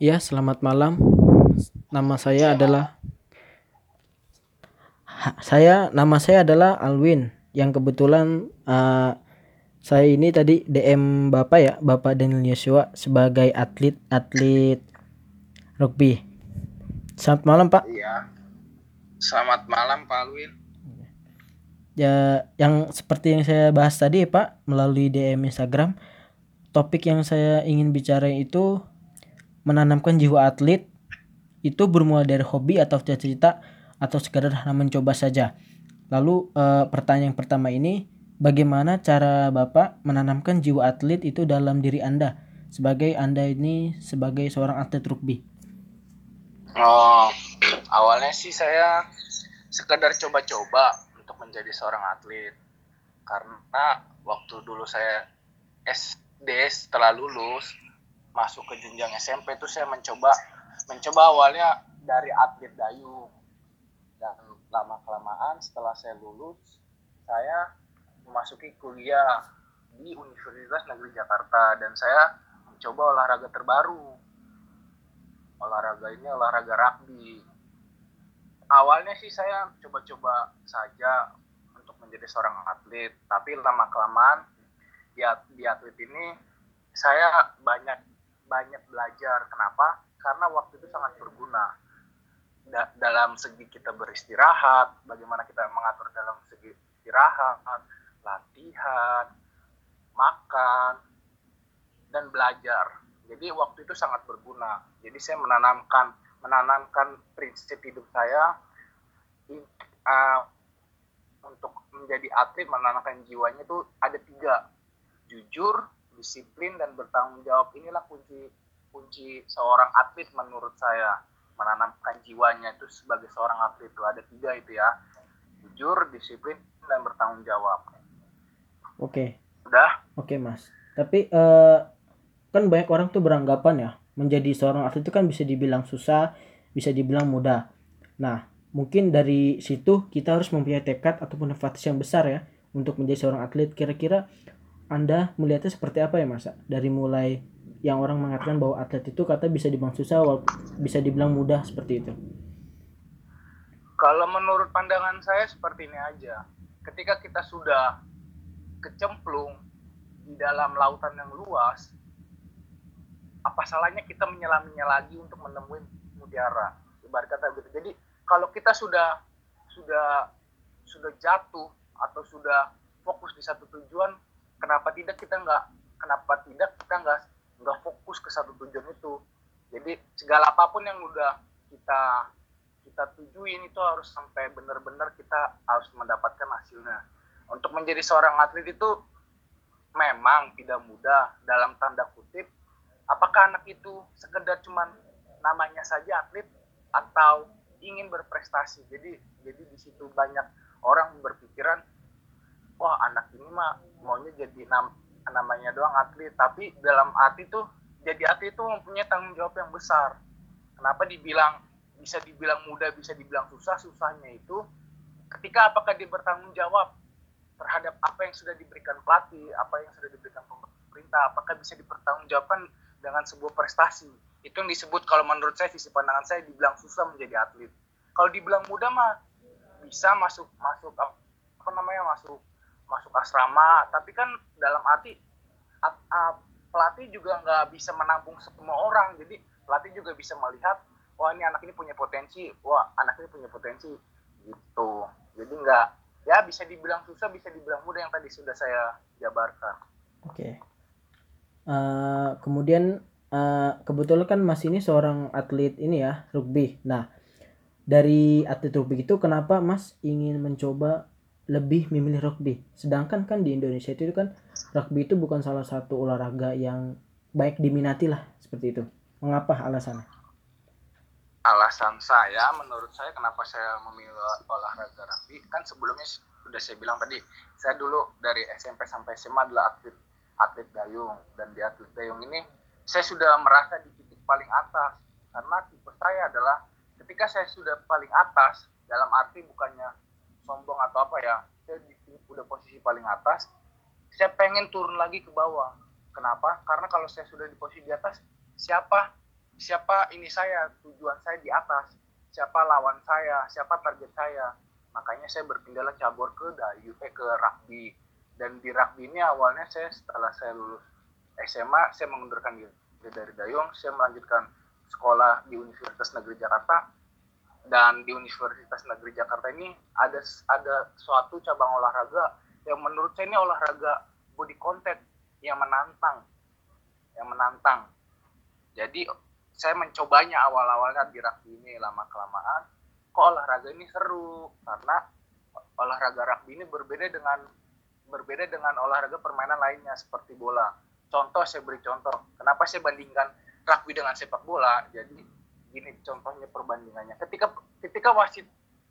Ya, selamat malam. Nama saya adalah Ha- saya nama saya adalah Alwin yang kebetulan uh, saya ini tadi DM Bapak ya, Bapak Daniel Yosua sebagai atlet atlet rugby. Selamat malam, Pak. Iya. Selamat malam Pak Alwin. Ya, yang seperti yang saya bahas tadi, Pak, melalui DM Instagram, topik yang saya ingin bicara itu menanamkan jiwa atlet itu bermula dari hobi atau cita-cita atau sekadar mencoba saja. Lalu eh, pertanyaan pertama ini, bagaimana cara Bapak menanamkan jiwa atlet itu dalam diri Anda sebagai Anda ini sebagai seorang atlet rugby? Oh, awalnya sih saya sekedar coba-coba untuk menjadi seorang atlet. Karena waktu dulu saya SD setelah lulus masuk ke jenjang SMP itu saya mencoba mencoba awalnya dari atlet dayung. Dan lama kelamaan setelah saya lulus saya memasuki kuliah di Universitas Negeri Jakarta dan saya mencoba olahraga terbaru. Olahraga ini olahraga rugby. Awalnya sih saya coba-coba saja untuk menjadi seorang atlet tapi lama kelamaan di, di atlet ini saya banyak banyak belajar. Kenapa? Karena waktu itu sangat berguna. Da dalam segi kita beristirahat bagaimana kita mengatur dalam segi istirahat latihan makan dan belajar. Jadi waktu itu sangat berguna. Jadi saya menanamkan menanamkan prinsip hidup saya uh, untuk menjadi atlet menanamkan jiwanya itu ada tiga. Jujur disiplin dan bertanggung jawab inilah kunci kunci seorang atlet menurut saya menanamkan jiwanya itu sebagai seorang atlet itu ada tiga itu ya jujur disiplin dan bertanggung jawab Oke. udah Oke, Mas. Tapi eh, kan banyak orang tuh beranggapan ya, menjadi seorang atlet itu kan bisa dibilang susah, bisa dibilang mudah. Nah, mungkin dari situ kita harus mempunyai tekad ataupun motivasi yang besar ya untuk menjadi seorang atlet. Kira-kira Anda melihatnya seperti apa ya, Mas? Dari mulai yang orang mengatakan bahwa atlet itu kata bisa dibilang susah, bisa dibilang mudah seperti itu. kalau menurut pandangan saya seperti ini aja ketika kita sudah kecemplung di dalam lautan yang luas apa salahnya kita menyelaminya lagi untuk menemui mutiara ibarat kata gitu jadi kalau kita sudah sudah sudah jatuh atau sudah fokus di satu tujuan kenapa tidak kita nggak kenapa tidak kita nggak nggak fokus ke satu tujuan itu. Jadi segala apa pun yang udah kita kita tujuin itu harus sampai benar-benar kita harus mendapatkan hasilnya. Untuk menjadi seorang atlet itu memang tidak mudah. Dalam tanda kutip apakah anak itu sekedar cuman namanya saja atlet atau ingin berprestasi? Jadi jadi di situ banyak orang berpikiran wah anak ini mah maunya jadi nam namanya doang atlet tapi dalam arti tuh jadi atlet itu mempunyai tanggung jawab yang besar kenapa dibilang bisa dibilang mudah bisa dibilang susah susahnya itu ketika apakah dia bertanggung jawab terhadap apa yang sudah diberikan pelatih, apa yang sudah diberikan pemerintah, apakah bisa dipertanggungjawabkan dengan sebuah prestasi. Itu yang disebut kalau menurut saya visi pandangan saya dibilang susah menjadi atlet. Kalau dibilang mudah mah bisa masuk masuk apa namanya masuk masuk asrama, tapi kan dalam arti at, pelatih juga nggak bisa menampung semua orang. Jadi pelatih juga bisa melihat wah ini anak ini punya potensi, wah anak ini punya potensi gitu. Jadi nggak ya bisa dibilang susah bisa dibilang mudah yang tadi sudah saya jabarkan oke okay. uh, kemudian uh, kebetulan kan mas ini seorang atlet ini ya rugby nah dari atlet rugby itu kenapa mas ingin mencoba lebih memilih rugby. Sedangkan kan di Indonesia itu kan rugby itu bukan salah satu olahraga yang baik diminati lah seperti itu. Mengapa alasannya? Alasan saya menurut saya kenapa saya memilih olahraga rugby kan sebelumnya sudah saya bilang tadi saya dulu dari SMP sampai SMA adalah atlet atlet dayung. Dan di atlet dayung ini saya sudah merasa di titik paling atas. Karena tipe saya adalah ketika saya sudah paling atas dalam arti bukannya sombong atau apa ya saya di, udah posisi paling atas saya pengen turun lagi ke bawah. Kenapa? Karena kalau saya sudah di posisi di atas siapa siapa ini saya tujuan saya di atas siapa lawan saya siapa target saya. Makanya saya berpindahlah cabur ke dayu eh ke rugby. Dan di rugby ini awalnya saya setelah saya lulus SMA saya mengundurkan diri dari Dayung saya melanjutkan sekolah di Universitas Negeri Jakarta dan di Universitas Negeri Jakarta ini ada ada suatu cabang olahraga yang menurut saya ini olahraga body contact yang menantang yang menantang. Jadi saya mencobanya awal-awalnya di rugby ini lama kelamaan kok olahraga ini seru? Karena olahraga rugby ini berbeda dengan berbeda dengan olahraga permainan lainnya seperti bola. Contoh saya beri contoh. Kenapa saya bandingkan rugby dengan sepak bola? Jadi gini contohnya perbandingannya. Ketika ketika wasit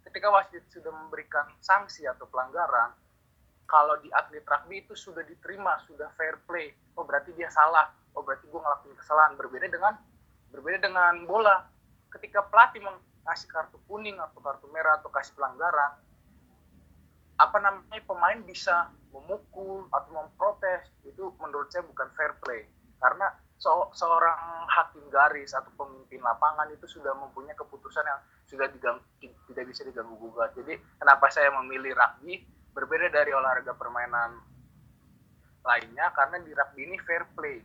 ketika wasit sudah memberikan sanksi atau pelanggaran kalau di atlet rugby itu sudah diterima sudah fair play. Oh berarti dia salah. Oh berarti gue ngelakuin kesalahan. Berbeda dengan berbeda dengan bola. Ketika pelatih mengasih kartu kuning atau kartu merah atau kasih pelanggaran apa namanya pemain bisa memukul atau memprotes itu menurut saya bukan fair play. Karena so, seorang hakim garis atau pemimpin lapangan itu sudah mempunyai keputusan yang sudah tidak bisa diganggu gugat. Jadi kenapa saya memilih rugby berbeda dari olahraga permainan lainnya karena di rugby ini fair play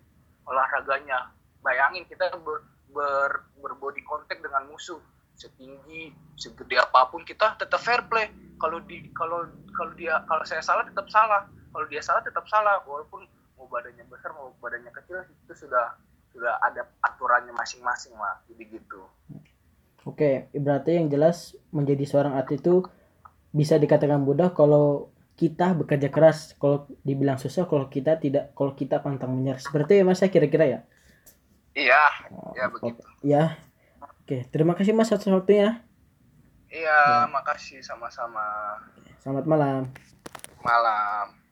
olahraganya. Bayangin kita ber, ber, berbody contact dengan musuh setinggi segede apa pun kita tetap fair play. Kalau di kalau kalau dia kalau saya salah tetap salah. Kalau dia salah tetap salah walaupun badannya besar mau badannya kecil itu sudah sudah ada aturannya masing-masing lah jadi gitu. Oke berarti yang jelas menjadi seorang atlet itu bisa dikatakan mudah kalau kita bekerja keras. Kalau dibilang susah kalau kita tidak kalau kita pantang menyerah. Seperti mas saya kira-kira ya? Iya oh, ya begitu. ya oke terima kasih mas atas waktunya. Iya ya. makasih. Sama-sama. Selamat malam. Malam